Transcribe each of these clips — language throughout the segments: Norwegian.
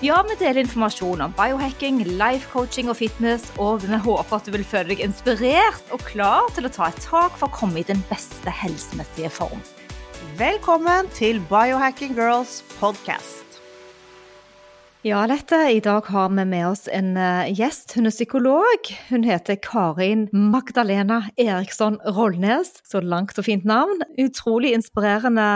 Ja, vi deler informasjon om biohacking, life coaching og fitness, og vi håper at du vil føle deg inspirert og klar til å ta et tak for å komme i den beste helsemessige form. Velkommen til Biohacking Girls podcast. Ja, Lette, i dag har vi med oss en uh, gjest. Hun er psykolog. Hun heter Karin Magdalena Eriksson Rollnes. Så langt og fint navn. Utrolig inspirerende,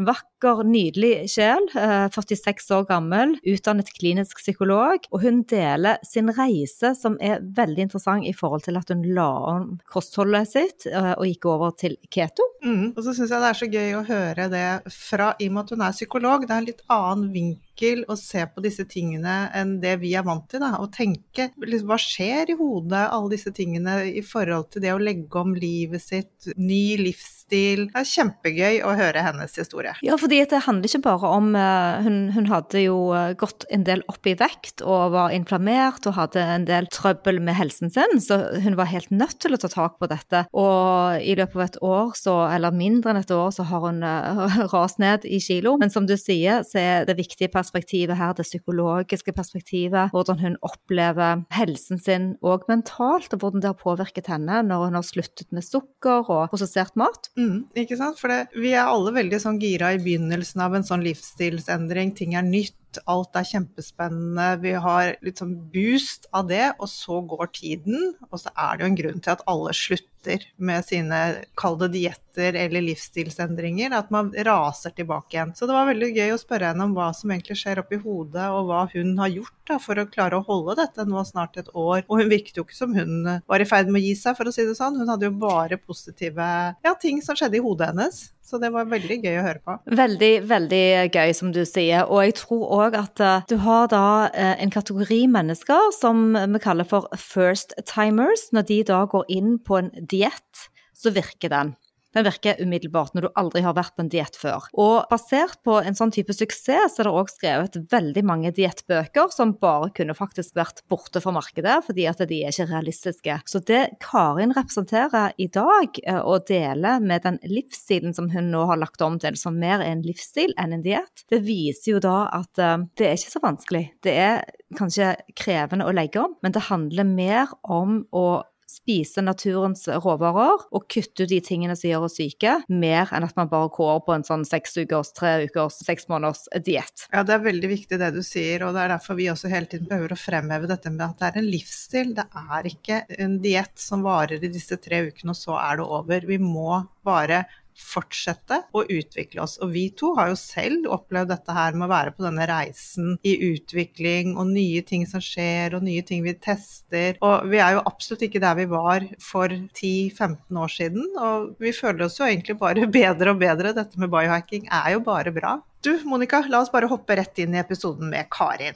vakker, nydelig sjel. Uh, 46 år gammel, utdannet klinisk psykolog. Og hun deler sin reise, som er veldig interessant i forhold til at hun la om kostholdet sitt uh, og gikk over til keto. Mm, og så syns jeg det er så gøy å høre det fra, i og med at hun er psykolog. Det er en litt annen vinkel å se på disse tingene enn det vi er vant til. Da. Å tenke liksom, hva skjer i hodet, alle disse tingene i forhold til det å legge om livet sitt, ny livsstil. Det er kjempegøy å høre hennes historie. Ja, fordi det handler ikke bare om uh, hun, hun, hadde jo gått en del opp i vekt og var inflammert og hadde en del trøbbel med helsen sin, så hun var helt nødt til å ta tak på dette. Og i løpet av et år, så, eller mindre enn et år, så har hun uh, rast ned i kilo. Men som du sier, så er det viktige perspektivet her det psykologiske perspektivet. Hvordan hun opplever helsen sin òg mentalt, og hvordan det har påvirket henne når hun har sluttet med sukker og prosessert mat. Mm, ikke sant? For det, vi er alle veldig sånn gira i begynnelsen av en sånn livsstilsendring. Ting er nytt, alt er kjempespennende. Vi har litt sånn boost av det, og så går tiden. Og så er det jo en grunn til at alle slutter med sine, kall det dietter eller livsstilsendringer. At man raser tilbake igjen. Så det var veldig gøy å spørre henne om hva som egentlig skjer oppi hodet, og hva hun har gjort da, for å klare å holde dette nå snart et år. Og hun virket jo ikke som hun var i ferd med å gi seg, for å si det sånn. Hun hadde jo bare positive ja, ting som skjedde i hodet hennes. Så det var veldig gøy å høre på. Veldig, veldig gøy, som du sier. Og jeg tror òg at uh, du har da uh, en kategori mennesker som vi kaller for first timers. Når de da går inn på en diett, så virker den. Den virker umiddelbart når du aldri har vært på en diett før. Og basert på en sånn type suksess så er det òg skrevet veldig mange diettbøker som bare kunne faktisk vært borte fra markedet, fordi at de er ikke realistiske. Så det Karin representerer i dag, eh, og deler med den livsstilen som hun nå har lagt om til, som mer er en livsstil enn en diett, det viser jo da at eh, det er ikke så vanskelig. Det er kanskje krevende å legge om, men det handler mer om å spise naturens råvarer og kutte ut de tingene som gjør oss syke, mer enn at man bare går på en sånn seks ukers, tre ukers, seks måneders diett. Ja, det er veldig viktig det du sier, og det er derfor vi også hele tiden behøver å fremheve dette med at det er en livsstil. Det er ikke en diett som varer i disse tre ukene, og så er det over. Vi må bare fortsette å utvikle oss. Og vi to har jo selv opplevd dette her med å være på denne reisen i utvikling og nye ting som skjer og nye ting vi tester. Og vi er jo absolutt ikke der vi var for 10-15 år siden. Og vi føler oss jo egentlig bare bedre og bedre. Dette med biohacking er jo bare bra. Du Monica, la oss bare hoppe rett inn i episoden med Karin.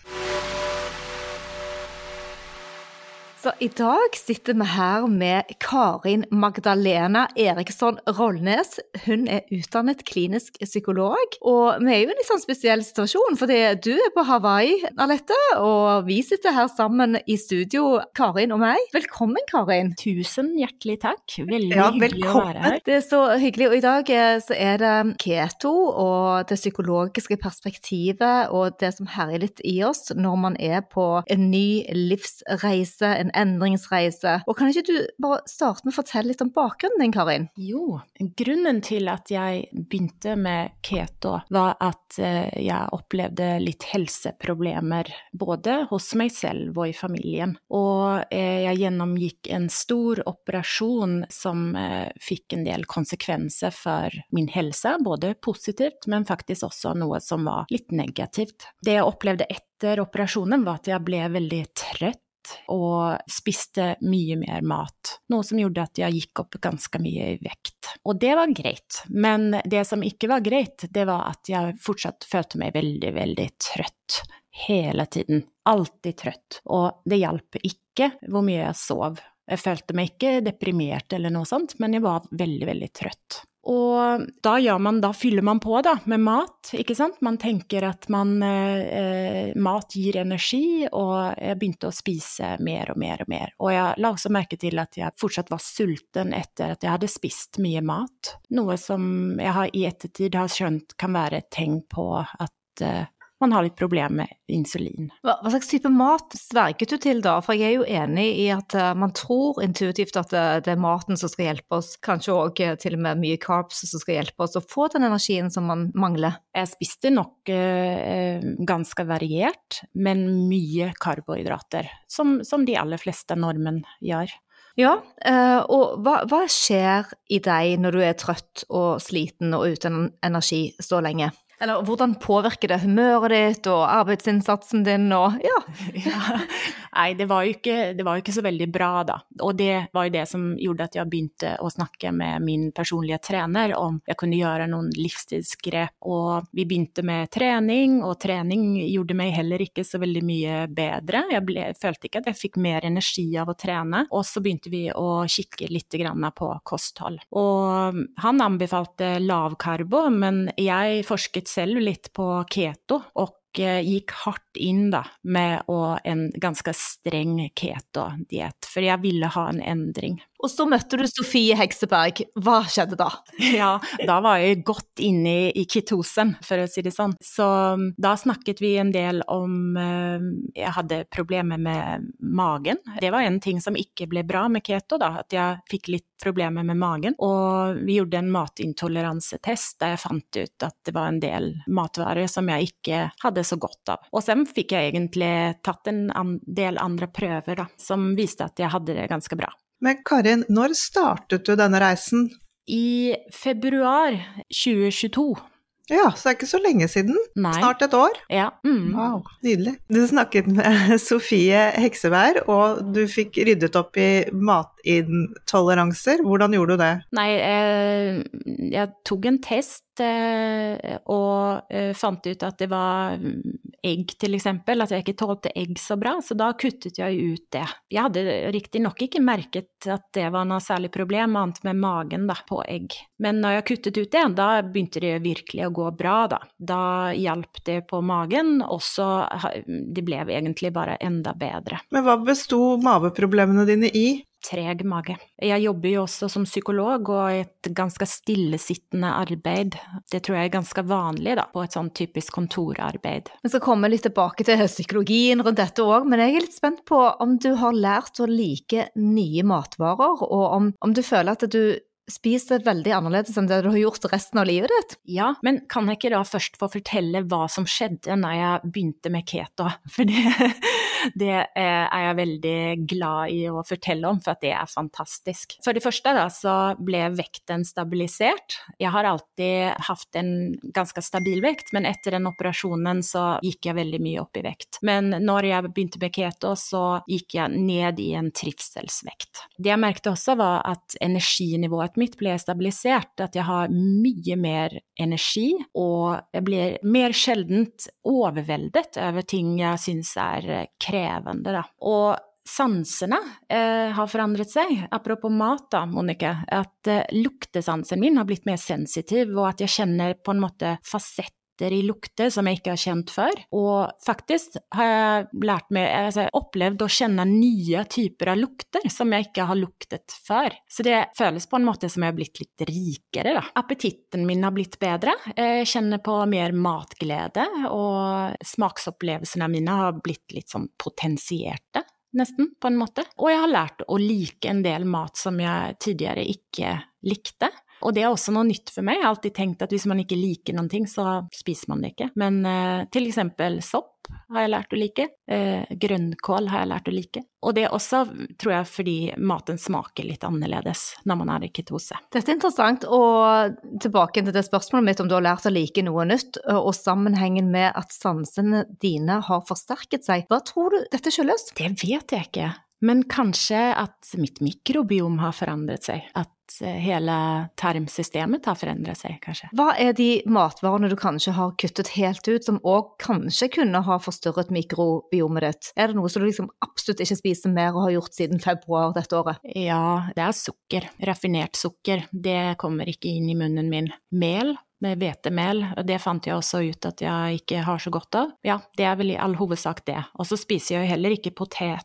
Så i dag sitter vi her med Karin Magdalena Eriksson Rollnes. Hun er utdannet klinisk psykolog, og vi er jo i en litt sånn spesiell situasjon, fordi du er på Hawaii, Alette, og vi sitter her sammen i studio, Karin og meg. Velkommen, Karin. Tusen hjertelig takk. Veldig ja, hyggelig å være her. Det er så hyggelig, og i dag så er det keto og det psykologiske perspektivet og det som herjer litt i oss når man er på en ny livsreise, en endringsreise. Og kan ikke du bare starte med å fortelle litt om bakgrunnen din, Karin? Jo, grunnen til at jeg begynte med keto, var at eh, jeg opplevde litt helseproblemer både hos meg selv og i familien. Og eh, jeg gjennomgikk en stor operasjon som eh, fikk en del konsekvenser for min helse, både positivt, men faktisk også noe som var litt negativt. Det jeg opplevde etter operasjonen, var at jeg ble veldig trøtt og spiste mye mer mat, noe som gjorde at jeg gikk opp ganske mye i vekt. Og det var greit, men det som ikke var greit, det var at jeg fortsatt følte meg veldig, veldig trøtt hele tiden. Alltid trøtt. Og det hjalp ikke hvor mye jeg sov. Jeg følte meg ikke deprimert eller noe sånt, men jeg var veldig, veldig trøtt. Og da, man, da fyller man på da, med mat, ikke sant. Man tenker at man, eh, mat gir energi, og jeg begynte å spise mer og mer og mer. Og jeg la også merke til at jeg fortsatt var sulten etter at jeg hadde spist mye mat. Noe som jeg har, i ettertid har skjønt kan være et tegn på at eh, man har litt problemer med insulin. Hva, hva, slags type mat sverget du til da? For jeg er jo enig i at uh, man tror intuitivt at det, det, er maten som skal hjelpe oss, kanskje òg uh, til og med mye carbs som skal hjelpe oss å få den energien som man mangler. Jeg spiste nok uh, ganske variert, men mye karbohydrater, som, som de aller fleste nordmenn gjør. Ja, og hva, hva, skjer i deg når du er trøtt og sliten og uten energi så lenge? Eller hvordan påvirker det humøret ditt og arbeidsinnsatsen din og ja. ja. Nei, det var, ikke, det var, jo ikke, så veldig bra, da. Og det var jo det som gjorde at jeg begynte å snakke med min personlige trener om jeg kunne gjøre noen livsstilsgrep. Og vi begynte med trening, og trening gjorde meg heller ikke så veldig mye bedre. Jeg ble, følte ikke at jeg fikk mer energi av å trene. Og så begynte vi å kikke litt på kosthold. Og han anbefalte lavkarbo, men jeg forsket selv litt på keto. og gikk hardt inn da, med en ganske streng keto-diett, for jeg ville ha en endring. Og så møtte du Sofie Hekseberg. Hva skjedde da? Ja, da var jeg godt inne i ketosen, for å si det sånn. Så um, da snakket vi en del om uh, Jeg hadde problemer med magen. Det var en ting som ikke ble bra med keto, da, at jeg fikk litt problemer med magen. Og vi gjorde en matintoleransetest der jeg fant ut at det var en del matvarer som jeg ikke hadde så godt av. Og så fikk jeg egentlig tatt en del andre prøver da, som viste at jeg hadde det ganske bra. Men Karin, når startet du denne reisen? I februar 2022. Ja, så det er ikke så lenge siden. Nei. Snart et år. Ja. Mm. Wow, nydelig. Du snakket med Sofie Hekseberg, og du fikk ryddet opp i matintoleranser. Hvordan gjorde du det? Nei, jeg, jeg tok en test Eh, og eh, fant ut at det var egg, til eksempel, at jeg ikke tålte egg så bra, så da kuttet jeg ut det. Jeg hadde riktignok ikke merket at det var noe særlig problem, annet med magen da, på egg. Men når jeg kuttet ut det, da begynte det virkelig å gå bra, da. Da hjalp det på magen, og så det ble egentlig bare enda bedre. Men hva besto maveproblemene dine i? Treg mage. Jeg jobber jo også som psykolog, og et ganske stillesittende arbeid. Det tror jeg er ganske vanlig da, på et sånn typisk kontorarbeid. Vi skal komme litt tilbake til psykologien rundt dette òg, men jeg er litt spent på om du har lært å like nye matvarer, og om, om du føler at du spiser veldig annerledes enn det du har gjort resten av livet ditt. Ja, men kan jeg ikke da først få fortelle hva som skjedde når jeg begynte med keto? For det, det er jeg veldig glad i å fortelle om, for at det er fantastisk. For det første da, så ble vekten stabilisert. Jeg har alltid hatt en ganske stabil vekt, men etter den operasjonen så gikk jeg veldig mye opp i vekt. Men når jeg begynte med keto, så gikk jeg ned i en trivselsvekt. Det jeg merket også, var at energinivået mitt ble stabilisert, at jeg har mye mer energi, og jeg blir mer sjeldent overveldet over ting jeg syns er krevende, da. Og sansene eh, har forandret seg. Apropos mat, da, Monica. At eh, luktesansen min har blitt mer sensitiv, og at jeg kjenner på en måte fasett lukter i lukter som jeg ikke har kjent før. Og faktisk har jeg lært meg, altså, opplevd å kjenne nye typer av lukter som jeg ikke har luktet før. Så det føles på en måte som jeg har blitt litt rikere, da. Appetitten min har blitt bedre. Jeg kjenner på mer matglede, og smaksopplevelsene mine har blitt litt sånn potensierte nesten, på en måte. Og jeg har lært å like en del mat som jeg tidligere ikke likte. Og det er også noe nytt for meg. Jeg har alltid tenkt at hvis man ikke liker noen ting, så spiser man det ikke. Men eh, til eksempel sopp har jeg lært å like. Eh, grønnkål har jeg lært å like. Og det er også, tror jeg, fordi maten smaker litt annerledes når man er i ketose. Dette er interessant, og tilbake til det spørsmålet mitt om du har lært å like noe nytt, og sammenhengen med at sansene dine har forsterket seg. Hva tror du dette skyldes? Det vet jeg ikke. Men kanskje at mitt mikrobiom har forandret seg. At eh, hele tarmsystemet har forandret seg, kanskje. Hva er de matvarene du kanskje har kuttet helt ut, som òg kanskje kunne ha forstyrret mikrobiomet ditt? Er det noe som du liksom absolutt ikke spiser mer og har gjort siden februar dette året? Ja, det er sukker. Raffinert sukker. Det kommer ikke inn i munnen min. Mel med hvetemel. Det fant jeg også ut at jeg ikke har så godt av. Ja, det er vel i all hovedsak det. Og så spiser jeg jo heller ikke potet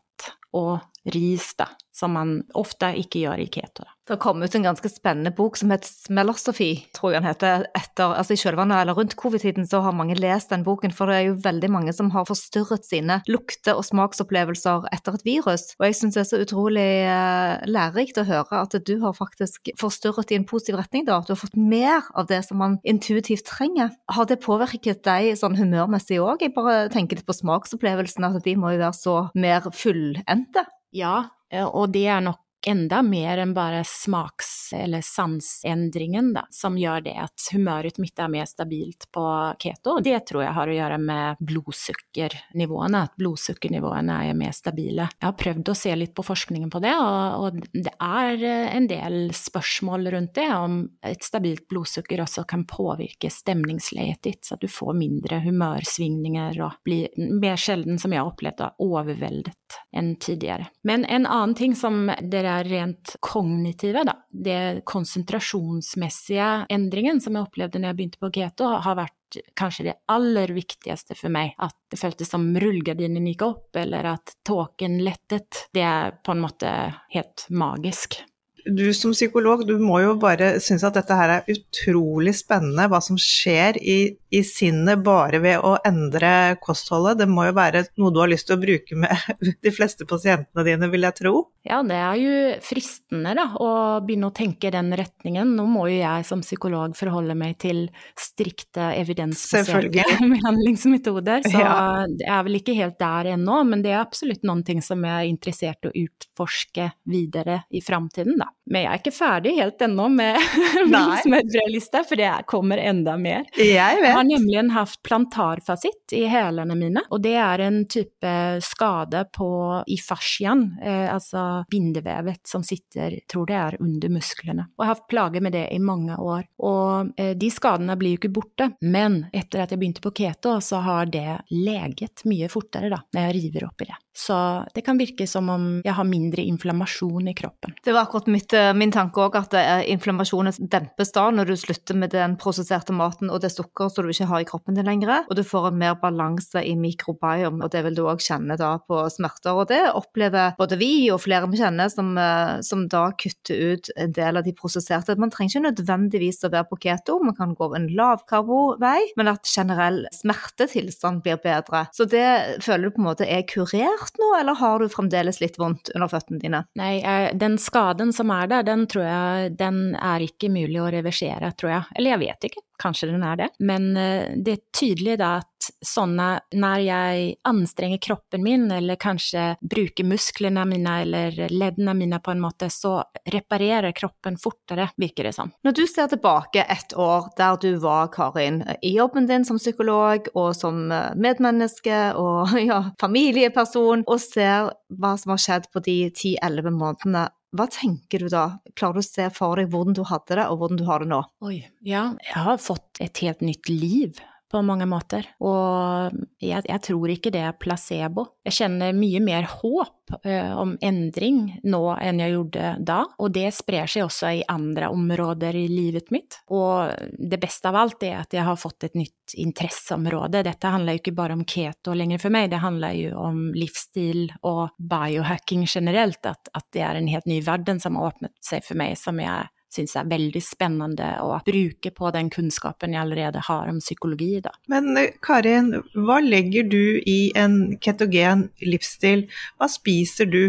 og ris, da, som man ofte ikke gjør i keto. Da. Det kommet ut en ganske spennende bok som heter Smellosofi, tror jeg den heter. Etter, altså I kjølvannet eller rundt covid-tiden så har mange lest den boken, for det er jo veldig mange som har forstyrret sine lukte- og smaksopplevelser etter et virus. Og jeg syns det er så utrolig eh, lærerikt å høre at du har faktisk forstyrret i en positiv retning, da. At du har fått mer av det som man intuitivt trenger. Har det påvirket deg sånn humørmessig òg? Jeg bare tenker litt på smaksopplevelsene, at de må jo være så mer fullendte. Ja, eh, og det er nok enda mer enn bare smaks- eller sansendringen da, som gjør det at humøret mitt er mer stabilt på keto. Det tror jeg har å gjøre med blodsukkernivåene, at blodsukkernivåene er mer stabile. Jeg har prøvd å se litt på forskningen på det, og, og det er en del spørsmål rundt det, om et stabilt blodsukker også kan påvirke stemningsleiet ditt, så at du får mindre humørsvingninger og blir mer sjelden, som jeg har opplevd, overveldet enn tidligere. Men en annen ting som dere er rent kognitive, da, det konsentrasjonsmessige endringen som jeg opplevde når jeg begynte på keto, har vært kanskje det aller viktigste for meg. At det føltes som rullegardinen gikk opp, eller at tåken lettet. Det er på en måte helt magisk du som psykolog, du må jo bare synes at dette her er utrolig spennende, hva som skjer i, i, sinnet bare ved å endre kostholdet. Det må jo være noe du har lyst til å bruke med de fleste pasientene dine, vil jeg tro? Ja, det er jo fristende da, å begynne å tenke i den retningen. Nå må jo jeg som psykolog forholde meg til strikte evidensbaserte behandlingsmetoder, så ja. jeg er vel ikke helt der ennå, men det er absolutt noen ting som jeg er interessert i å utforske videre i framtiden, da. Men jeg er ikke ferdig helt ennå med min smørbrødliste, for det kommer enda mer. Jeg vet. Jeg har nemlig hatt plantarfasitt i hælene mine, og det er en type skade på, i fasciaen, eh, altså bindevevet som sitter, tror det er under musklene. Og jeg har hatt plager med det i mange år. Og eh, de skadene blir jo ikke borte, men etter at jeg begynte på keto, så har det leget mye fortere da, når jeg river opp i det. Så det kan virke som om jeg har mindre inflammasjon i kroppen. Det var akkurat mitt, min tanke òg, at eh, inflammasjonen dempes da når du slutter med den prosesserte maten og det sukkeret som du ikke har i kroppen din lenger, og du får en mer balanse i mikrobiom, og det vil du òg kjenne da på smerter. Og det opplever både vi og flere vi kjenner som, eh, som da kutter ut en del av de prosesserte. Man trenger ikke nødvendigvis å være på keto, man kan gå en lavkarbovei, men at generell smertetilstand blir bedre. Så det føler du på en måte er kurert nå, eller har du fremdeles litt vondt under føttene dine? Nei, den skaden som er der, den tror jeg den er ikke mulig å reversere, tror jeg. Eller jeg vet ikke. Kanskje den er det. Men eh, det er tydelig da at sånne Når jeg anstrenger kroppen min, eller kanskje bruker musklene mine eller leddene mine på en måte, så reparerer kroppen fortere, virker det som. Når du ser tilbake et år der du var, Karin, i jobben din som psykolog og som eh, medmenneske og ja, familieperson, og ser hva som har skjedd på de ti-elleve månedene hva tenker du da? Klarer du å se for deg hvordan du hadde det, og hvordan du har det nå? Oi, ja, jeg har fått et helt nytt liv på mange måter. Og jeg, jeg, tror ikke det er placebo. Jeg kjenner mye mer håp uh, om endring nå enn jeg gjorde da, og det sprer seg også i andre områder i livet mitt. Og det beste av alt er at jeg har fått et nytt interesseområde. Dette handler jo ikke bare om keto lenger for meg, det handler jo om livsstil og biohacking generelt, at, at det er en helt ny verden som har åpnet seg for meg, som jeg syns er veldig spennende å bruke på den kunnskapen jeg allerede har om psykologi. Da. Men eh, Karin, hva legger du i en ketogen livsstil? Hva spiser du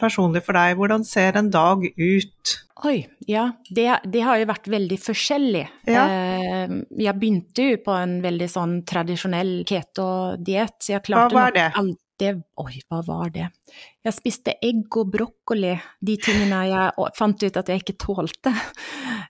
personlig for deg? Hvordan ser en dag ut? Oi, ja. Det, det har jo vært veldig forskjellig. Ja. Eh, jeg begynte jo på en veldig sånn tradisjonell ketodiett. Hva var det? Det Oi, hva var det? Jeg spiste egg og brokkoli, de tingene jeg fant ut at jeg ikke tålte,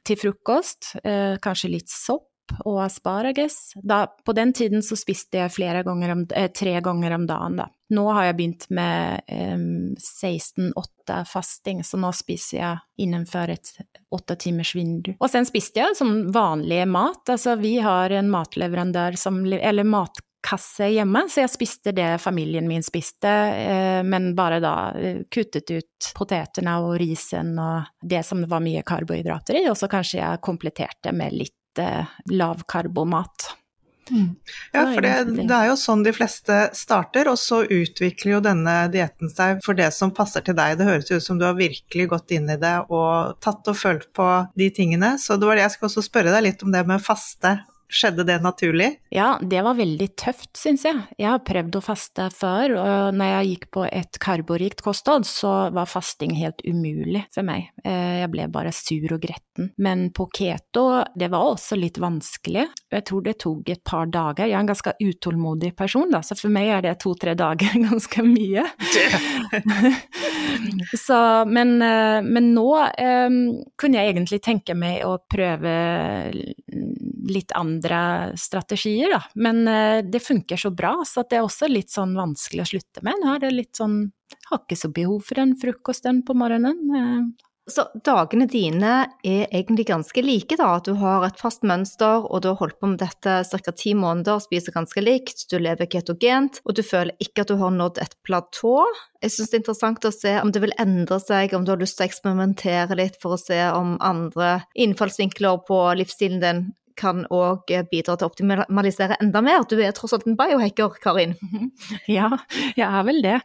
til frokost. Eh, kanskje litt sopp og asparagus. Da, på den tiden så spiste jeg ganger om, eh, tre ganger om dagen, da. Nå har jeg begynt med eh, 16-8 fasting, så nå spiser jeg innenfor et åtte timers vindu. Og sen spiste jeg som vanlig mat. Altså, vi har en matleverandør som Eller matkasse hjemme, så jeg spiste det familien min spiste, eh, men bare da eh, kuttet ut potetene og risen og det som det var mye karbohydrater i, og så kanskje jeg kompletterte med litt eh, lavkarbomat. Mm. Ja, for det, det, er jo sånn de fleste starter, og så utvikler jo denne dietten seg for det som passer til deg. Det høres ut som du har virkelig gått inn i det og tatt og følt på de tingene. Så det var det jeg skal også spørre deg litt om det med faste. Skjedde det naturlig? Ja, det var veldig tøft, syns jeg. Jeg har prøvd å faste før, og når jeg gikk på et karborikt kosthold, så var fasting helt umulig for meg. Eh, jeg ble bare sur og gretten. Men på keto, det var også litt vanskelig. Jeg tror det tok et par dager. Jeg er en ganske utålmodig person, da, så for meg er det to-tre dager ganske mye. så, men, eh, men nå um, kunne jeg egentlig tenke meg å prøve litt andre strategier, da. Men eh, det funker så bra, så det er også litt sånn vanskelig å slutte med. Nå er det litt sånn Har ikke så behov for den frokosten på morgenen. Eh. Så dagene dine er egentlig ganske like, da? At du har et fast mønster, og du har holdt på med dette ca. ti måneder, spiser ganske likt, du lever ketogent, og du føler ikke at du har nådd et platå. Jeg syns det er interessant å se om det vil endre seg, om du har lyst til å eksperimentere litt for å se om andre innfallsvinkler på livsstilen din kan òg bidra til å optimalisere enda mer. Du er tross alt en biohacker, Karin. Ja, jeg er vel det.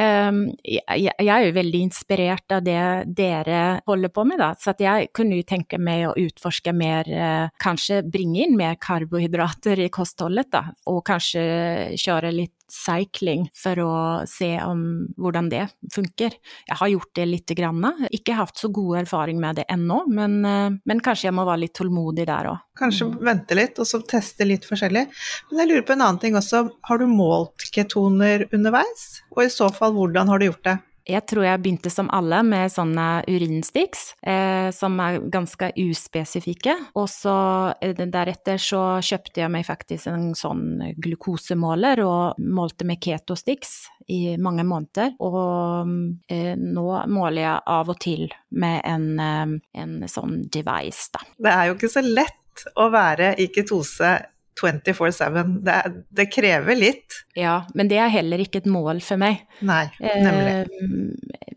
Ehm, jeg er jo veldig inspirert av det dere holder på med, da. Så jeg kunne jo tenke meg å utforske mer, eh, kanskje bringe inn mer karbohydrater i kostholdet, da. Og kanskje kjøre litt cycling for å se om hvordan det funker. Jeg har gjort det lite grann, ikke hatt så god erfaring med det ennå, men, eh, men kanskje jeg må være litt tålmodig der òg. Kanskje mm. vente litt, og så teste litt forskjellig. Men jeg lurer på en annen ting også, har du målt ketoner underveis? Og i så fall, hvordan har du gjort det? Jeg tror jeg begynte som alle med sånne urinsticks, eh, som er ganske uspesifikke. Og så eh, deretter så kjøpte jeg meg faktisk en sånn glukosemåler og målte med ketosticks i mange måneder. Og eh, nå måler jeg av og til med en, eh, en sånn device, da. Det er jo ikke så lett å være i ketose 24-7. Det, det, krever litt. Ja, men det er heller ikke et mål for meg. Nei, nemlig. Eh,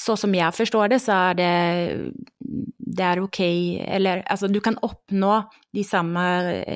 så som jeg forstår det, så er det, det er ok Eller altså, du kan oppnå de samme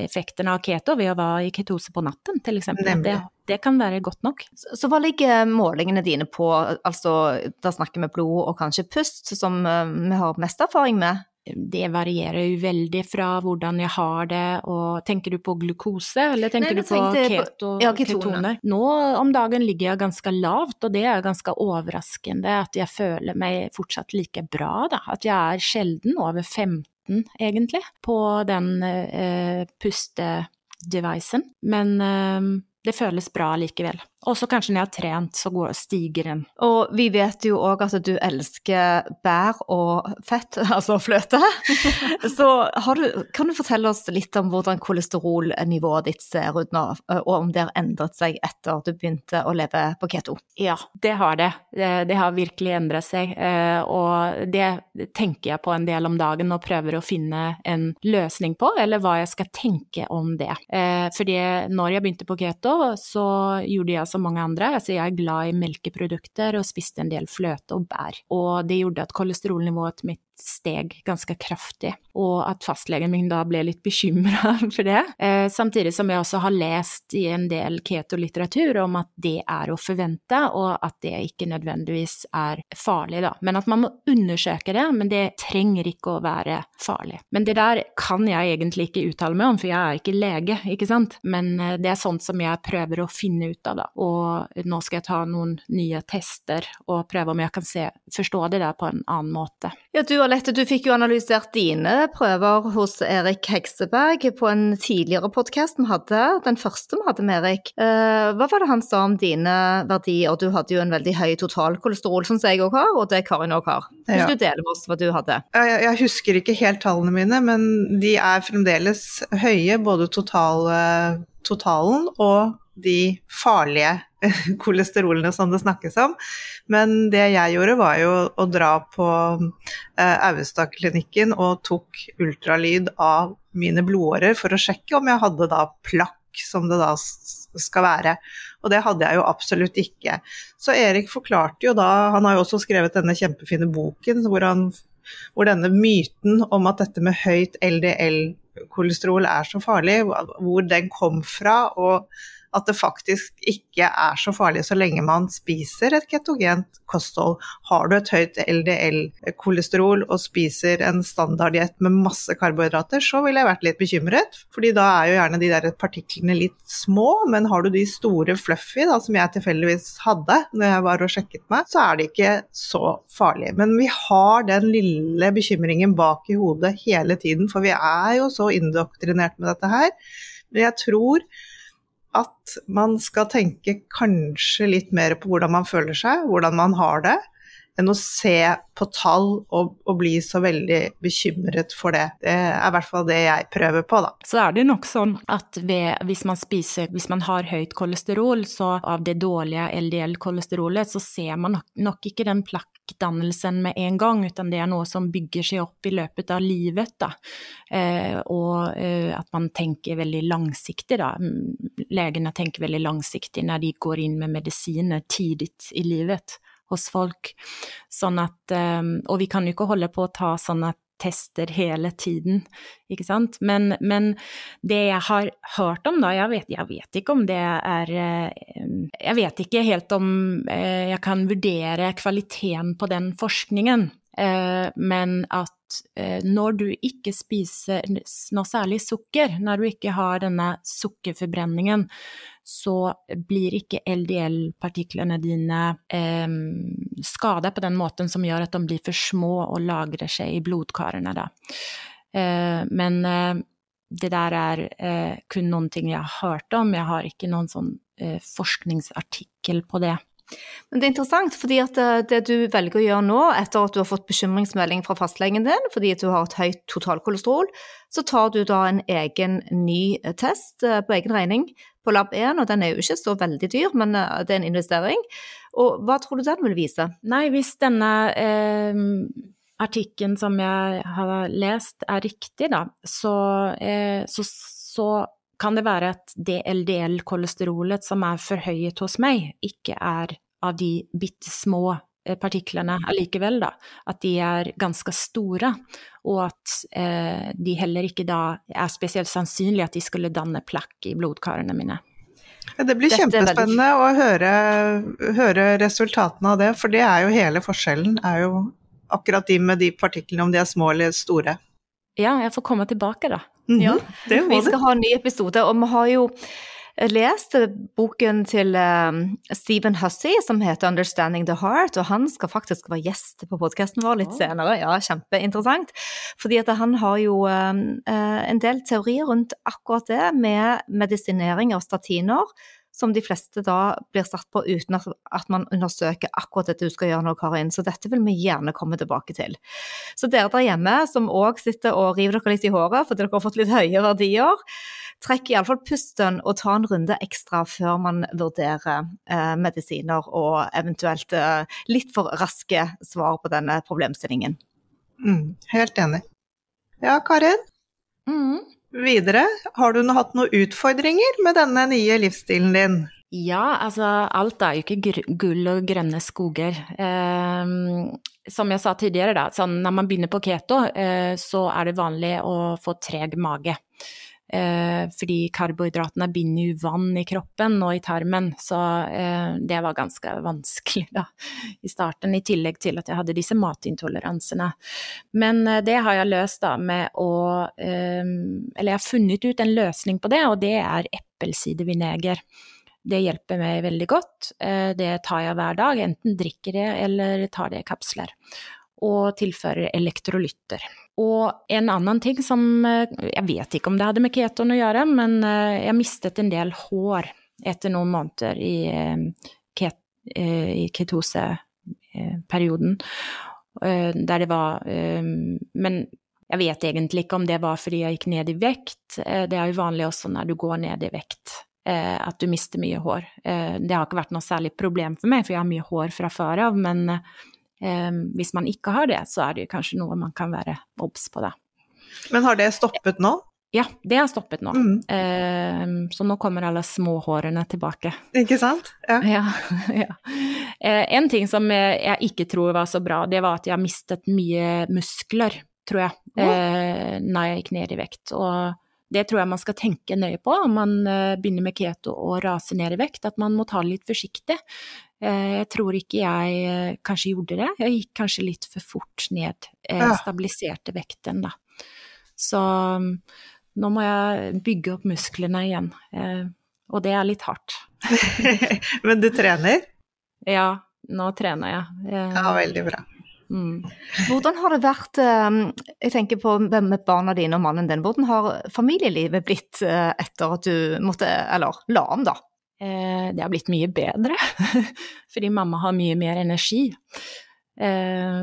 effektene av keto ved å være i ketose på natten, til eksempel. Det, det, kan være godt nok. Så, så hva ligger målingene dine på? Altså, da snakker vi blod og kanskje pust, som eh, vi har mest erfaring med? Det varierer jo veldig fra hvordan jeg har det, og tenker du på glukose, eller tenker Nei, du på keto, ja, ketoner? Nå om dagen ligger jeg ganske lavt, og det er ganske overraskende at jeg føler meg fortsatt like bra, da. At jeg er sjelden over 15, egentlig, på den eh, pustedevicen. Men eh, det føles bra likevel. Og så kanskje når jeg har trent, så går, stiger den. Og vi vet jo òg at du elsker bær og fett, altså fløte. så du, kan du fortelle oss litt om hvordan kolesterolnivået ditt ser ut nå, og om det har endret seg etter du begynte å leve på keto? Ja, det har det. Det har virkelig endret seg. Eh, og det tenker jeg på en del om dagen og prøver å finne en løsning på, eller hva jeg skal tenke om det. Eh, fordi når jeg begynte på keto, så gjorde jeg som mange andre. Altså, jeg er glad i melkeprodukter og spiste en del fløte og bær. Og det gjorde at kolesterolnivået mitt steg ganske kraftig, og at fastlegen min da ble litt bekymra for det. Eh, samtidig som jeg også har lest i en del keto-litteratur om at det er å forvente, og at det ikke nødvendigvis er farlig, da. Men at man må undersøke det, men det trenger ikke å være farlig. Men det der kan jeg egentlig ikke uttale meg om, for jeg er ikke lege, ikke sant. Men eh, det er sånt som jeg prøver å finne ut av, da. Og nå skal jeg ta noen nye tester og prøve om jeg kan se, forstå det der på en annen måte. Ja, du Alette, du fikk jo analysert dine prøver hos Erik Hekseberg på en tidligere podkast vi hadde, den første vi hadde med Erik. Eh, hva var det han sa om dine verdier? Du hadde jo en veldig høy totalkolesterol, som jeg òg har, og det Karin òg har. Hvis ja. du deler med oss hva du hadde? Jeg, jeg, husker ikke helt tallene mine, men de er fremdeles høye, både total, totalen og de farlige kolesterolene som det snakkes om. Men det jeg gjorde, var jo å dra på eh, Austad-klinikken og tok ultralyd av mine blodårer for å sjekke om jeg hadde da plakk, som det da skal være. Og det hadde jeg jo absolutt ikke. Så Erik forklarte jo da, han har jo også skrevet denne kjempefine boken hvor, han, hvor denne myten om at dette med høyt LDL-kolesterol er så farlig, hvor den kom fra. og at det faktisk ikke er så farlig så lenge man spiser et ketogent kosthold. Har du et høyt LDL-kolesterol og spiser en standarddiett med masse karbohydrater, så ville jeg vært litt bekymret, fordi da er jo gjerne de der partiklene litt små, men har du de store fluffy, da, som jeg tilfeldigvis hadde når jeg var og sjekket meg, så er det ikke så farlig. Men vi har den lille bekymringen bak i hodet hele tiden, for vi er jo så indoktrinert med dette her. Men jeg tror at man skal tenke kanskje litt mer på hvordan man føler seg, hvordan man har det, enn å se på tall og, og, bli så veldig bekymret for det. Det er i hvert fall det jeg prøver på, da. Så er det nok sånn at ved, hvis man spiser, hvis man har høyt kolesterol, så av det dårlige LDL-kolesterolet, så ser man nok, nok ikke den plakkdannelsen med en gang, utan det er noe som bygger seg opp i løpet av livet. Da. Eh, og eh, at man tenker veldig langsiktig, da. Legene tenker veldig langsiktig når de går inn med medisiner tidlig i livet hos folk. Sånn at ehm, Og vi kan jo ikke holde på å ta sånne tester hele tiden, ikke sant. Men, men, det jeg har hørt om, da, jeg vet, jeg vet, ikke om det er eh, Jeg vet ikke helt om eh, jeg kan vurdere kvaliteten på den forskningen. Eh, men at når du ikke spiser noe særlig sukker, når du ikke har denne sukkerforbrenningen, så blir ikke LDL-partiklene dine eh, skada på den måten som gjør at de blir for små og lagrer seg i blodkarene. Eh, men eh, det der er eh, kun noen ting jeg har hørt om, jeg har ikke noen sånn eh, forskningsartikkel på det. Men det er interessant, fordi at det, det, du velger å gjøre nå, etter at du har fått bekymringsmelding fra fastlegen din fordi at du har et høyt totalkolesterol, så tar du da en egen ny test eh, på egen regning på Lab1, og den er jo ikke så veldig dyr, men eh, det er en investering. Og hva tror du den vil vise? Nei, hvis denne eh, artikkelen som jeg har lest er riktig, da, så, eh, så, så kan det være at det LDL-kolesterolet som er forhøyet hos meg, ikke er av de bitte små eh, partiklene allikevel, da. At de er ganske store, og at eh, de heller ikke da er spesielt sannsynlig at de skulle danne plakk i blodkarene mine. Det blir kjempespennende å høre, høre, resultatene av det, for det er jo hele forskjellen. er jo akkurat de med de partiklene, om de er små eller store. Ja, jeg får komme tilbake, da. Mm -hmm. Ja, vi skal ha en ny episode, og vi har jo lest boken til um, Stephen Hussey som heter 'Understanding the Heart', og han skal faktisk være gjest på podkasten vår litt senere. Ja, kjempeinteressant. Fordi at han har jo um, en del teorier rundt akkurat det med medisinering av statiner som de fleste da blir satt på uten at, man undersøker akkurat det du skal gjøre nå, Karin. Så dette vil vi gjerne komme tilbake til. Så dere der hjemme som òg sitter og river dere litt i håret fordi dere har fått litt høye verdier, trekk iallfall pusten og ta en runde ekstra før man vurderer eh, medisiner og eventuelt eh, litt for raske svar på denne problemstillingen. Mm, helt enig. Ja, Karin? Mm videre, har du hatt noen utfordringer med denne nye livsstilen din? Ja, altså alt er jo ikke gull og grønne skoger. Eh, som jeg sa tidligere, da, sånn, når man begynner på keto, eh, så er det vanlig å få treg mage. Eh, fordi karbohydratene binder jo vann i kroppen og i tarmen, så eh, det var ganske vanskelig da, i starten. I tillegg til at jeg hadde disse matintoleransene. Men eh, det har jeg løst da med å Eller jeg har funnet ut en løsning på det, og det er eplesidervineger. Det hjelper meg veldig godt. Det tar jeg hver dag, enten drikker det eller tar det i kapsler. og tilfører elektrolytter. Og en annen ting som eh, Jeg vet ikke om det hadde med ketoen å gjøre, men eh, jeg mistet en del hår etter noen måneder i, ket, i ketoseperioden. Der det var Men jeg vet egentlig ikke om det var fordi jeg gikk ned i vekt. Det er jo vanlig også når du går ned i vekt at du mister mye hår. Det har ikke vært noe særlig problem for meg, for jeg har mye hår fra før av, men hvis man ikke har det, så er det kanskje noe man kan være obs på, da. Men har det stoppet nå? Ja, det har stoppet nå. Mm. så nå kommer alle småhårene tilbake. Ikke sant? Ja. ja, ja. en ting som jeg ikke tror var så bra, det var at jeg mistet mye muskler, tror jeg, oh. når jeg gikk ned i vekt. Og det tror jeg man skal tenke nøye på om man eh, begynner med keto og raser ned i vekt, at man må ta det litt forsiktig. Eh, jeg tror ikke jeg eh, kanskje gjorde det, jeg gikk kanskje litt for fort ned. Stabiliserte vekten, da. Så mm, nå må jeg bygge opp musklene igjen, og det er litt hardt. Men du trener? Ja, nå trener jeg. Ja, veldig bra. Mm. Hvordan har det vært, jeg tenker på med barna dine og mannen din, hvordan har familielivet blitt eh, etter at du måtte, eller la om, da? Eh, det har blitt mye bedre, fordi mamma har mye mer energi. Eh,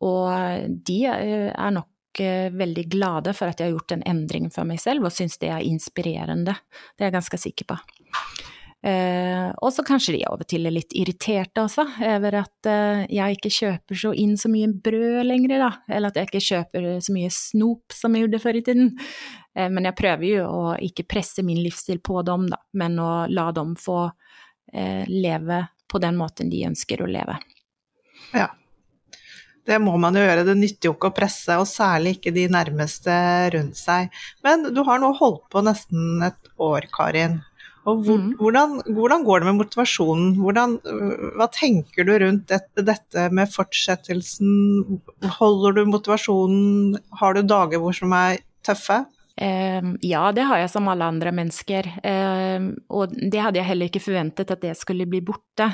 og de er nok veldig glade for at jeg har gjort en endring for meg selv, og syns det er inspirerende. Det er jeg ganske sikker på. Eh, og så kanskje de av og til er litt irriterte også, over at eh, jeg ikke kjøper så inn så mye brød lenger, da. Eller at jeg ikke kjøper så mye snop som jeg gjorde før i tiden. Eh, men jeg prøver jo å ikke presse min livsstil på dem, da, men å la dem få eh, leve på den måten de ønsker å leve. Ja. Det må man jo gjøre, det nytter jo ikke å presse, og særlig ikke de nærmeste rundt seg. Men du har nå holdt på nesten et år, Karin. Og hvor, mm. hvordan, hvordan, går det med motivasjonen? Hvordan, hva tenker du rundt dette, dette, med fortsettelsen? Holder du motivasjonen? Har du dager hvor som er tøffe? Uh, ja, det har jeg som alle andre mennesker. Uh, og det hadde jeg heller ikke forventet at det skulle bli borte.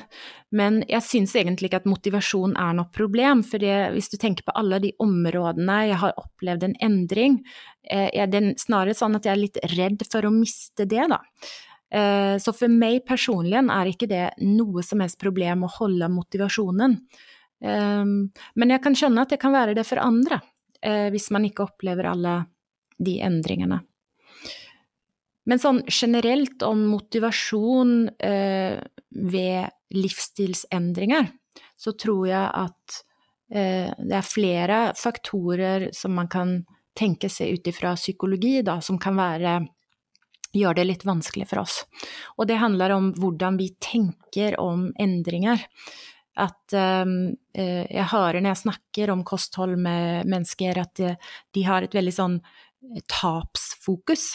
Men jeg syns egentlig ikke at motivasjon er noe problem. For det, hvis du tenker på alle de områdene jeg har opplevd en endring, uh, er det snarere sånn at jeg er litt redd for å miste det, da. Eh, så for meg personlig er ikke det noe som helst problem å holde motivasjonen. Ehm, men jeg kan skjønne at det kan være det for andre, eh, hvis man ikke opplever alle de endringene. Men sånn generelt om motivasjon eh, ved livsstilsendringer, så tror jeg at det er flere faktorer som man kan tenke seg ut ifra psykologi, da, som kan være gjør det litt vanskelig for oss. Og det handler om hvordan vi tenker om endringer. At eh, jeg hører når jeg snakker om kosthold med mennesker, at de, de har et veldig sånn eh, tapsfokus.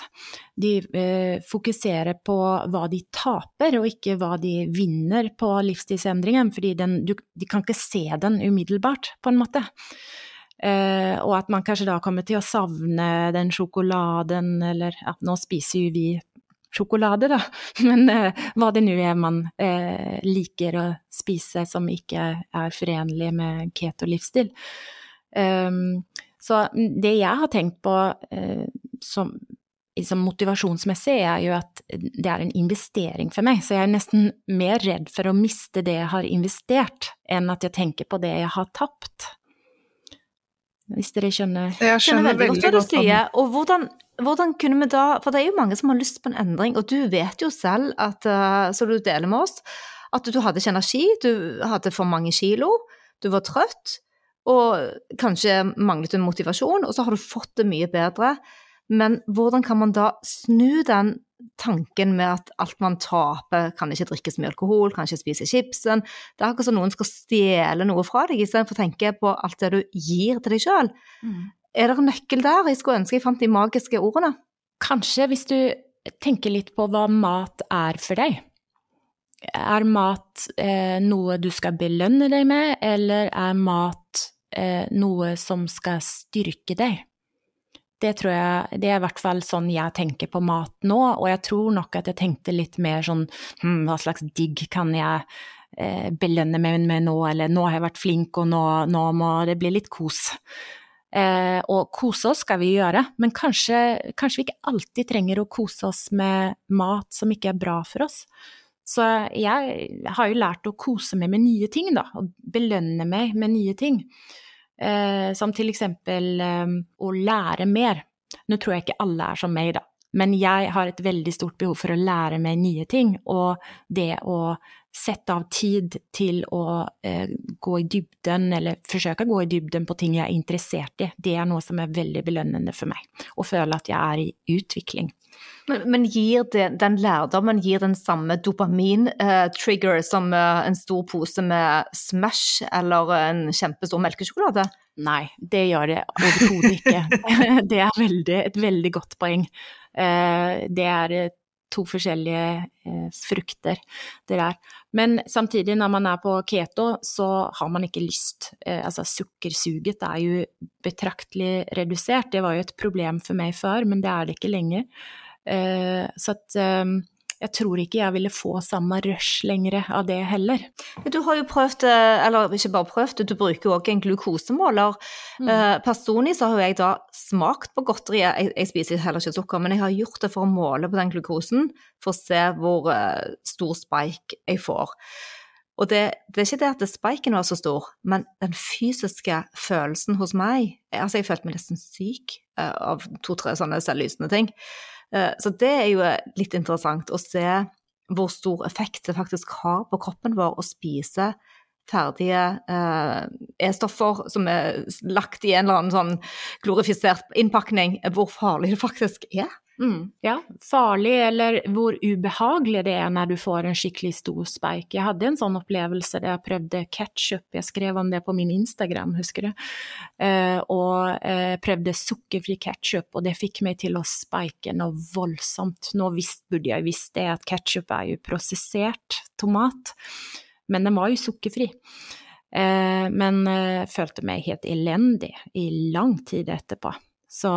De eh, fokuserer på hva de taper, og ikke hva de vinner på livsstilsendringen, fordi de kan ikke se den umiddelbart, på en måte. Eh, og at man kanskje da kommer til å savne den sjokoladen, eller ja, nå spiser jo vi sjokolade, da, men eh, hva det nå er man eh, liker å spise som ikke er forenlig med keto-livsstil. Um, så det jeg har tenkt på eh, som, som motivasjonsmessig, er jo at det er en investering for meg. Så jeg er nesten mer redd for å miste det jeg har investert, enn at jeg tenker på det jeg har tapt hvis dere skjønner. Jeg skjønner veldig, veldig godt hva du sier. Og hvordan, hvordan, kunne vi da For det er jo mange som har lyst på en endring, og du vet jo selv at, uh, så du deler med oss, at du hadde ikke energi, du hadde for mange kilo, du var trøtt, og kanskje manglet du motivasjon, og så har du fått det mye bedre. Men hvordan kan man da snu den tanken med at alt man taper, kan ikke drikkes med mye alkohol, kan ikke spise chipsen. Det er akkurat som noen skal stjele noe fra deg, istedenfor å tenke på alt det du gir til deg sjøl. Mm. Er det en nøkkel der? Jeg skulle ønske jeg fant de magiske ordene. Kanskje hvis du tenker litt på hva mat er for deg. Er mat eh, noe du skal belønne deg med, eller er mat eh, noe som skal styrke deg? Det tror jeg, det er i hvert fall sånn jeg tenker på mat nå, og jeg tror nok at jeg tenkte litt mer sånn hm, hva slags digg kan jeg eh, belønne meg med nå, eller nå har jeg vært flink, og nå, nå må det bli litt kos. Eh, og kose oss skal vi gjøre, men kanskje, kanskje, vi ikke alltid trenger å kose oss med mat som ikke er bra for oss. Så jeg har jo lært å kose meg med nye ting, da, og belønne meg med nye ting. Eh, som til eksempel eh, å lære mer. Nå tror jeg ikke alle er som meg, da, men jeg har et veldig stort behov for å lære meg nye ting, og det å sette av tid til å eh, gå i dybden, eller forsøke å gå i dybden på ting jeg er interessert i, det er noe som er veldig belønnende for meg. Å føle at jeg er i utvikling. Men, men gir det, den lærdommen gir den samme dopamin-trigger eh, som eh, en stor pose med Smash eller en kjempestor melkesjokolade? Nei, det gjør det overhodet ikke. det er veldig, et veldig godt poeng. Eh, det er to forskjellige eh, frukter det der. Men samtidig, når man er på keto, så har man ikke lyst. Eh, altså sukkersuget er jo betraktelig redusert. Det var jo et problem for meg før, men det er det ikke lenger. Eh, så at eh, jeg tror ikke jeg ville få samme rush lenger av det heller. Du har jo prøvd, eh, eller ikke bare prøvd, du bruker jo også en glukosemåler. Mm. Personlig så har jeg da smakt på godteriet, jeg, jeg, spiser heller ikke sukker, men jeg har gjort det for å måle på den glukosen, for å se hvor stor spike jeg får. Og det, det, er ikke det at spiken var så stor, men den fysiske følelsen hos meg Altså, jeg følte meg nesten syk av to-tre sånne selvlysende ting. Eh, så det er jo litt interessant å se hvor stor effekt det faktisk har på kroppen vår å spise ferdige eh, E-stoffer som er lagt i en eller annen sånn glorifisert innpakning, hvor farlig det faktisk er. Mm, ja, farlig eller hvor ubehagelig det er når du får en skikkelig stor spike. Jeg hadde en sånn opplevelse der jeg prøvde ketsjup, jeg skrev om det på min Instagram, husker du. Eh, og eh, prøvde sukkerfri ketsjup, og det fikk meg til å spike noe voldsomt. Nå visst, burde jeg visst det, at ketsjup er jo prosessert tomat, men den var jo sukkerfri. Eh, men eh, følte meg helt elendig i lang tid etterpå. Så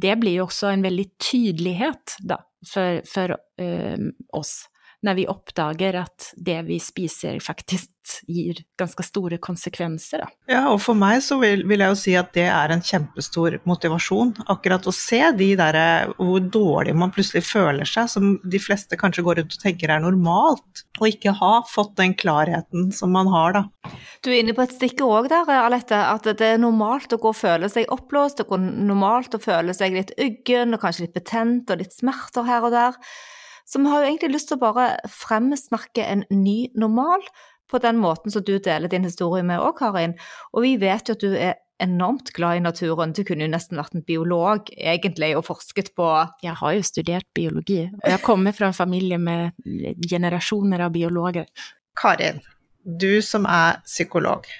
det blir jo også en veldig tydelighet da, for, for uh, oss når vi oppdager at det vi spiser faktisk gir ganske store konsekvenser. Da. Ja, og for meg så vil, vil, jeg jo si at det er en kjempestor motivasjon. Akkurat å se de der, hvor dårlig man plutselig føler seg, som de fleste kanskje går rundt og tenker er normalt, og ikke ha fått den klarheten som man har, da. Du er inne på et stikke òg der, Alette, at det er normalt å gå og føle seg oppblåst, det er normalt å føle seg litt uggen og kanskje litt betent og litt smerter her og der. Så vi har jo egentlig lyst til å bare fremsnakke en ny normal på den måten som du deler din historie med òg, Karin. Og vi vet jo at du er enormt glad i naturen. Du kunne jo nesten vært en biolog, egentlig, og forsket på Jeg har jo studert biologi, og jeg kommer fra en familie med generasjoner av biologer. Karin, du som er psykolog.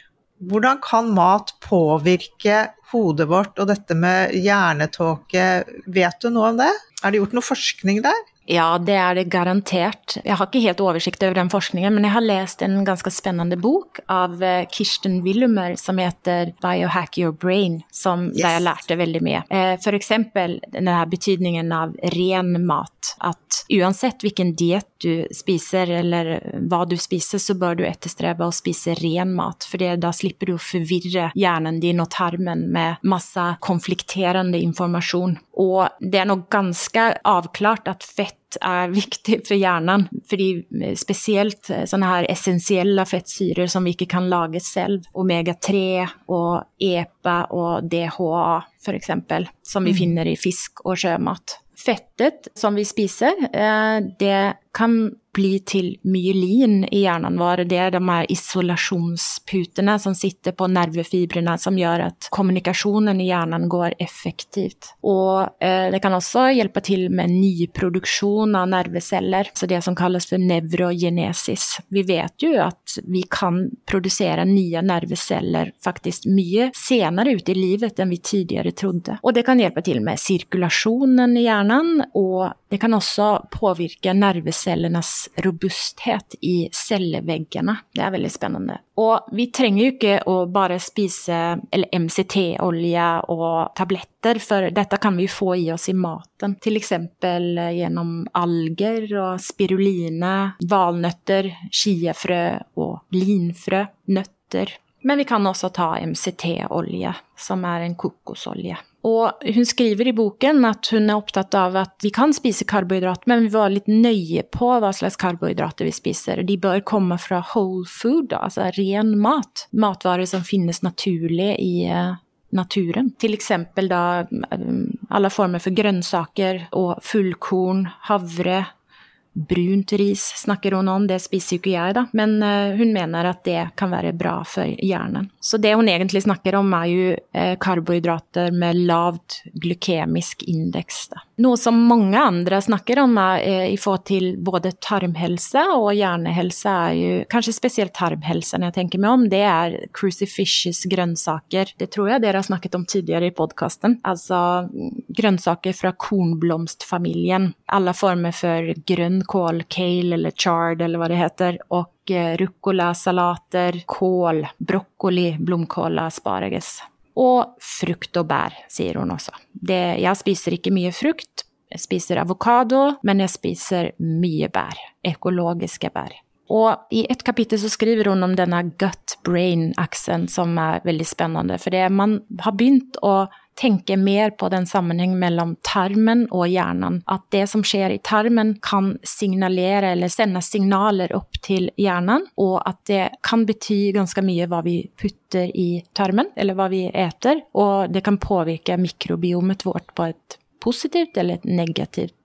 Hvordan kan mat påvirke hodet vårt og dette med hjernetåke, vet du noe om det? Er det gjort noe forskning der? Ja, det er det garantert. Jeg har ikke helt oversikt over den forskningen, men jeg har lest en ganske spennende bok av eh, Kirsten Willumer som heter 'Biohack your brain', som, yes. der jeg lærte veldig mye. Eh, for eksempel denne betydningen av ren mat. At uansett hvilken diett du spiser, eller hva du spiser, så bør du etterstrebe å spise ren mat. For da slipper du å forvirre hjernen din og tarmen med masse konflikterende informasjon. Og det er nok ganske avklart at fett er viktig for hjernen. Fordi eh, spesielt eh, sånne her essensielle fettsyrer som vi ikke kan lage selv, omega-3 og EPA og DHA f.eks., som vi mm. finner i fisk og sjømat. Fettet som vi spiser, eh, det kan bli til myelin i hjernen vår. Det er de her isolasjonsputene som sitter på nervefibrene, som gjør at kommunikasjonen i hjernen går effektivt. Og eh, det kan også hjelpe til med nyproduksjon av nerveceller, så det som kalles for nevrogenesis. Vi vet jo at vi kan produsere nye nerveceller faktisk mye senere ut i livet enn vi tidligere trodde. Og det kan hjelpe til med sirkulasjonen i hjernen og Det kan også påvirke nervecellenes robusthet i celleveggene. Det er veldig spennende. Og vi trenger jo ikke å bare spise MCT-olje og tabletter, for dette kan vi få i oss i maten. F.eks. gjennom alger og spiruline, valnøtter, chiafrø og linfrø, nøtter. Men vi kan også ta MCT-olje, som er en kokosolje. Og hun skriver i boken at hun er opptatt av at vi kan spise karbohydrater, men vi var litt nøye på hva slags karbohydrater vi spiser. De bør komme fra whole food, altså ren mat. Matvarer som finnes naturlig i eh, naturen. Til eksempel da eh, alle former for grønnsaker og fullkorn, havre, Brunt ris snakker hun om, det spiser jo ikke jeg, da, men uh, hun mener at det kan være bra for hjernen. Så det hun egentlig snakker om, er jo uh, karbohydrater med lavt glykemisk indeks. Da. Noe som mange andre snakker om er, uh, i forhold til både tarmhelse og hjernehelse, er jo kanskje spesielt tarmhelse når jeg tenker meg om, det er crucifishes grønnsaker. Det tror jeg dere har snakket om tidligere i podkasten. Altså grønnsaker fra kornblomstfamilien. Alle former for grønn grønnkål, kale eller chard eller hva det heter, og eh, ruccola-salater, kål, brokkoli, blomkål asparges. Og frukt og bær, sier hun også. Det, jeg spiser ikke mye frukt, jeg spiser avokado, men jeg spiser mye bær. Økologiske bær. Og i et kapittel så skriver hun om denne gut-brain-aksen, som er veldig spennende. For man har begynt å tenke mer på den sammenheng mellom tarmen og hjernen. At det som skjer i tarmen kan signalere eller sende signaler opp til hjernen, og at det kan bety ganske mye hva vi putter i tarmen, eller hva vi eter, og det kan påvirke mikrobiomet vårt på et positivt eller et negativt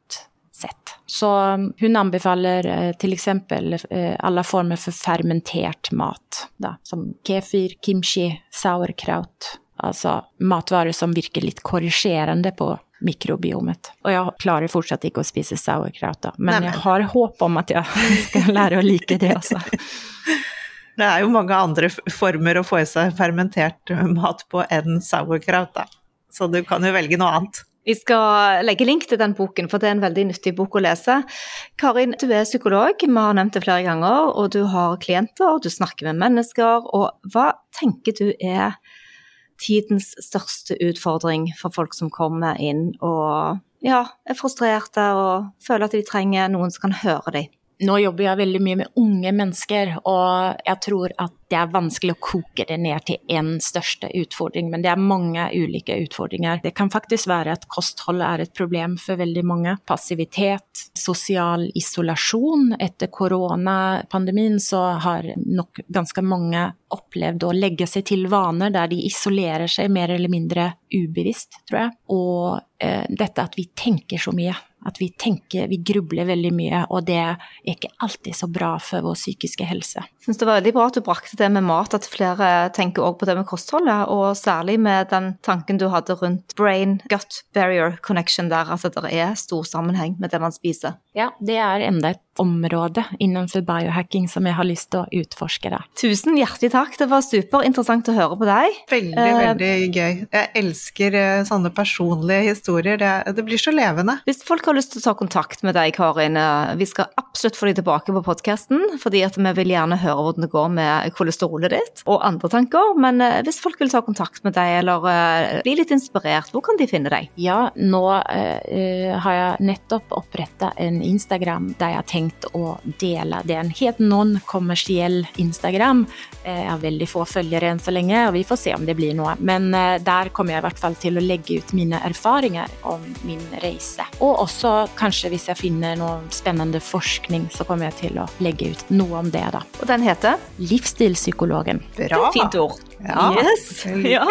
sett. Så um, hun anbefaler eh, f.eks. Eh, alle former for fermentert mat, da, som kefir, kimchi, sauerkraut Altså matvarer som virker litt korrigerende på mikrobiomet. Og jeg klarer fortsatt ikke å spise sauerkraut, da. Men, Nei, men jeg har håp om at jeg skal lære å like det også. Det er jo mange andre former å få i seg fermentert mat på enn sauerkraut, da. Så du kan jo velge noe annet. Vi skal legge link til den boken, for det er en veldig nyttig bok å lese. Karin, du er psykolog, vi har nevnt det flere ganger, og du har klienter, du snakker med mennesker. Og hva tenker du er tidens største utfordring for folk som kommer inn og ja, er frustrerte og føler at de trenger noen som kan høre dem. Nå jobber jeg veldig mye med unge mennesker, og jeg tror at det er vanskelig å koke det ned til én største utfordring, men det er mange ulike utfordringer. Det kan faktisk være at kosthold er et problem for veldig mange. Passivitet, sosial isolasjon. Etter koronapandemien så har nok ganske mange opplevd å legge seg til vaner der de isolerer seg mer eller mindre ubevisst, tror jeg. Og eh, dette at vi tenker så mye at vi tenker, vi grubler veldig mye, og det er ikke alltid så bra for vår psykiske helse. Jeg synes det var veldig bra at du brakte det med mat, at flere tenker også på det med kostholdet, og særlig med den tanken du hadde rundt brain-gut barrier connection der, at det er stor sammenheng med det man spiser. Ja, det er enda et område innenfor biohacking som jeg har lyst til å utforske. Da. Tusen hjertelig takk, det var superinteressant å høre på deg. Veldig, uh, veldig gøy. Jeg elsker eh, sånne personlige historier, det, det, blir så levende. Hvis folk har lyst til å ta kontakt med deg, Karin, eh, vi skal absolutt få deg tilbake på podkasten, fordi at vi vil gjerne høre hvordan det går med kolesterolet ditt og andre tanker. Men hvis folk vil ta kontakt med deg eller bli litt inspirert, hvor kan de finne deg? Ja, nå uh, har jeg nettopp oppretta en Instagram der jeg har tenkt å dele. Det er en helt non-kommersiell Instagram. Jeg har veldig få følgere enn så lenge, og vi får se om det blir noe. Men der kommer jeg i hvert fall til å legge ut mine erfaringer om min reise. Og også kanskje hvis jeg finner noe spennende forskning, så kommer jeg til å legge ut noe om det, da. Og den heter? Livsstilspsykologen. Bra. Fint ord. Ja, yes. ja.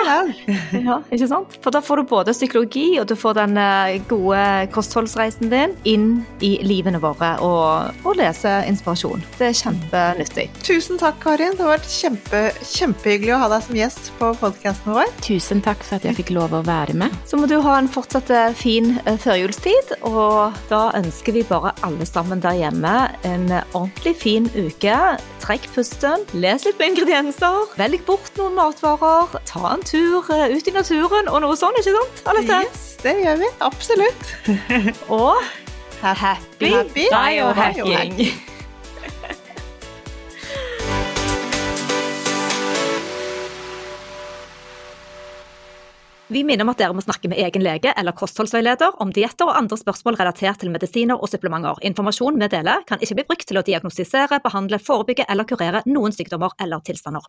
ja, ikke sant? For da får du både psykologi, og du får den eh, gode kostholdsreisen din inn i livene våre, og, og lese inspirasjon. Det er kjempenyttig. Tusen takk, Karin. Det har vært kjempe, kjempehyggelig å ha deg som gjest på podkasten vår. Tusen takk for at jeg fikk lov å være med. Så må du ha en fortsatt eh, fin eh, førjulstid, og da ønsker vi bare alle sammen der hjemme en ordentlig fin uke. Trekk pusten, les litt på ingredienser, velg bort noen matvarer, ta en tur eh, ut i naturen og noe sånt, ikke sant? Yes, det gjør vi. Absolutt. og Happy, Happy biohacking! Vi minner om at dere må snakke med egen lege eller kostholdsveileder om dietter og andre spørsmål relatert til medisiner og supplementer. Informasjon vi deler kan ikke bli brukt til å diagnostisere, behandle, forebygge eller kurere noen sykdommer eller tilstander.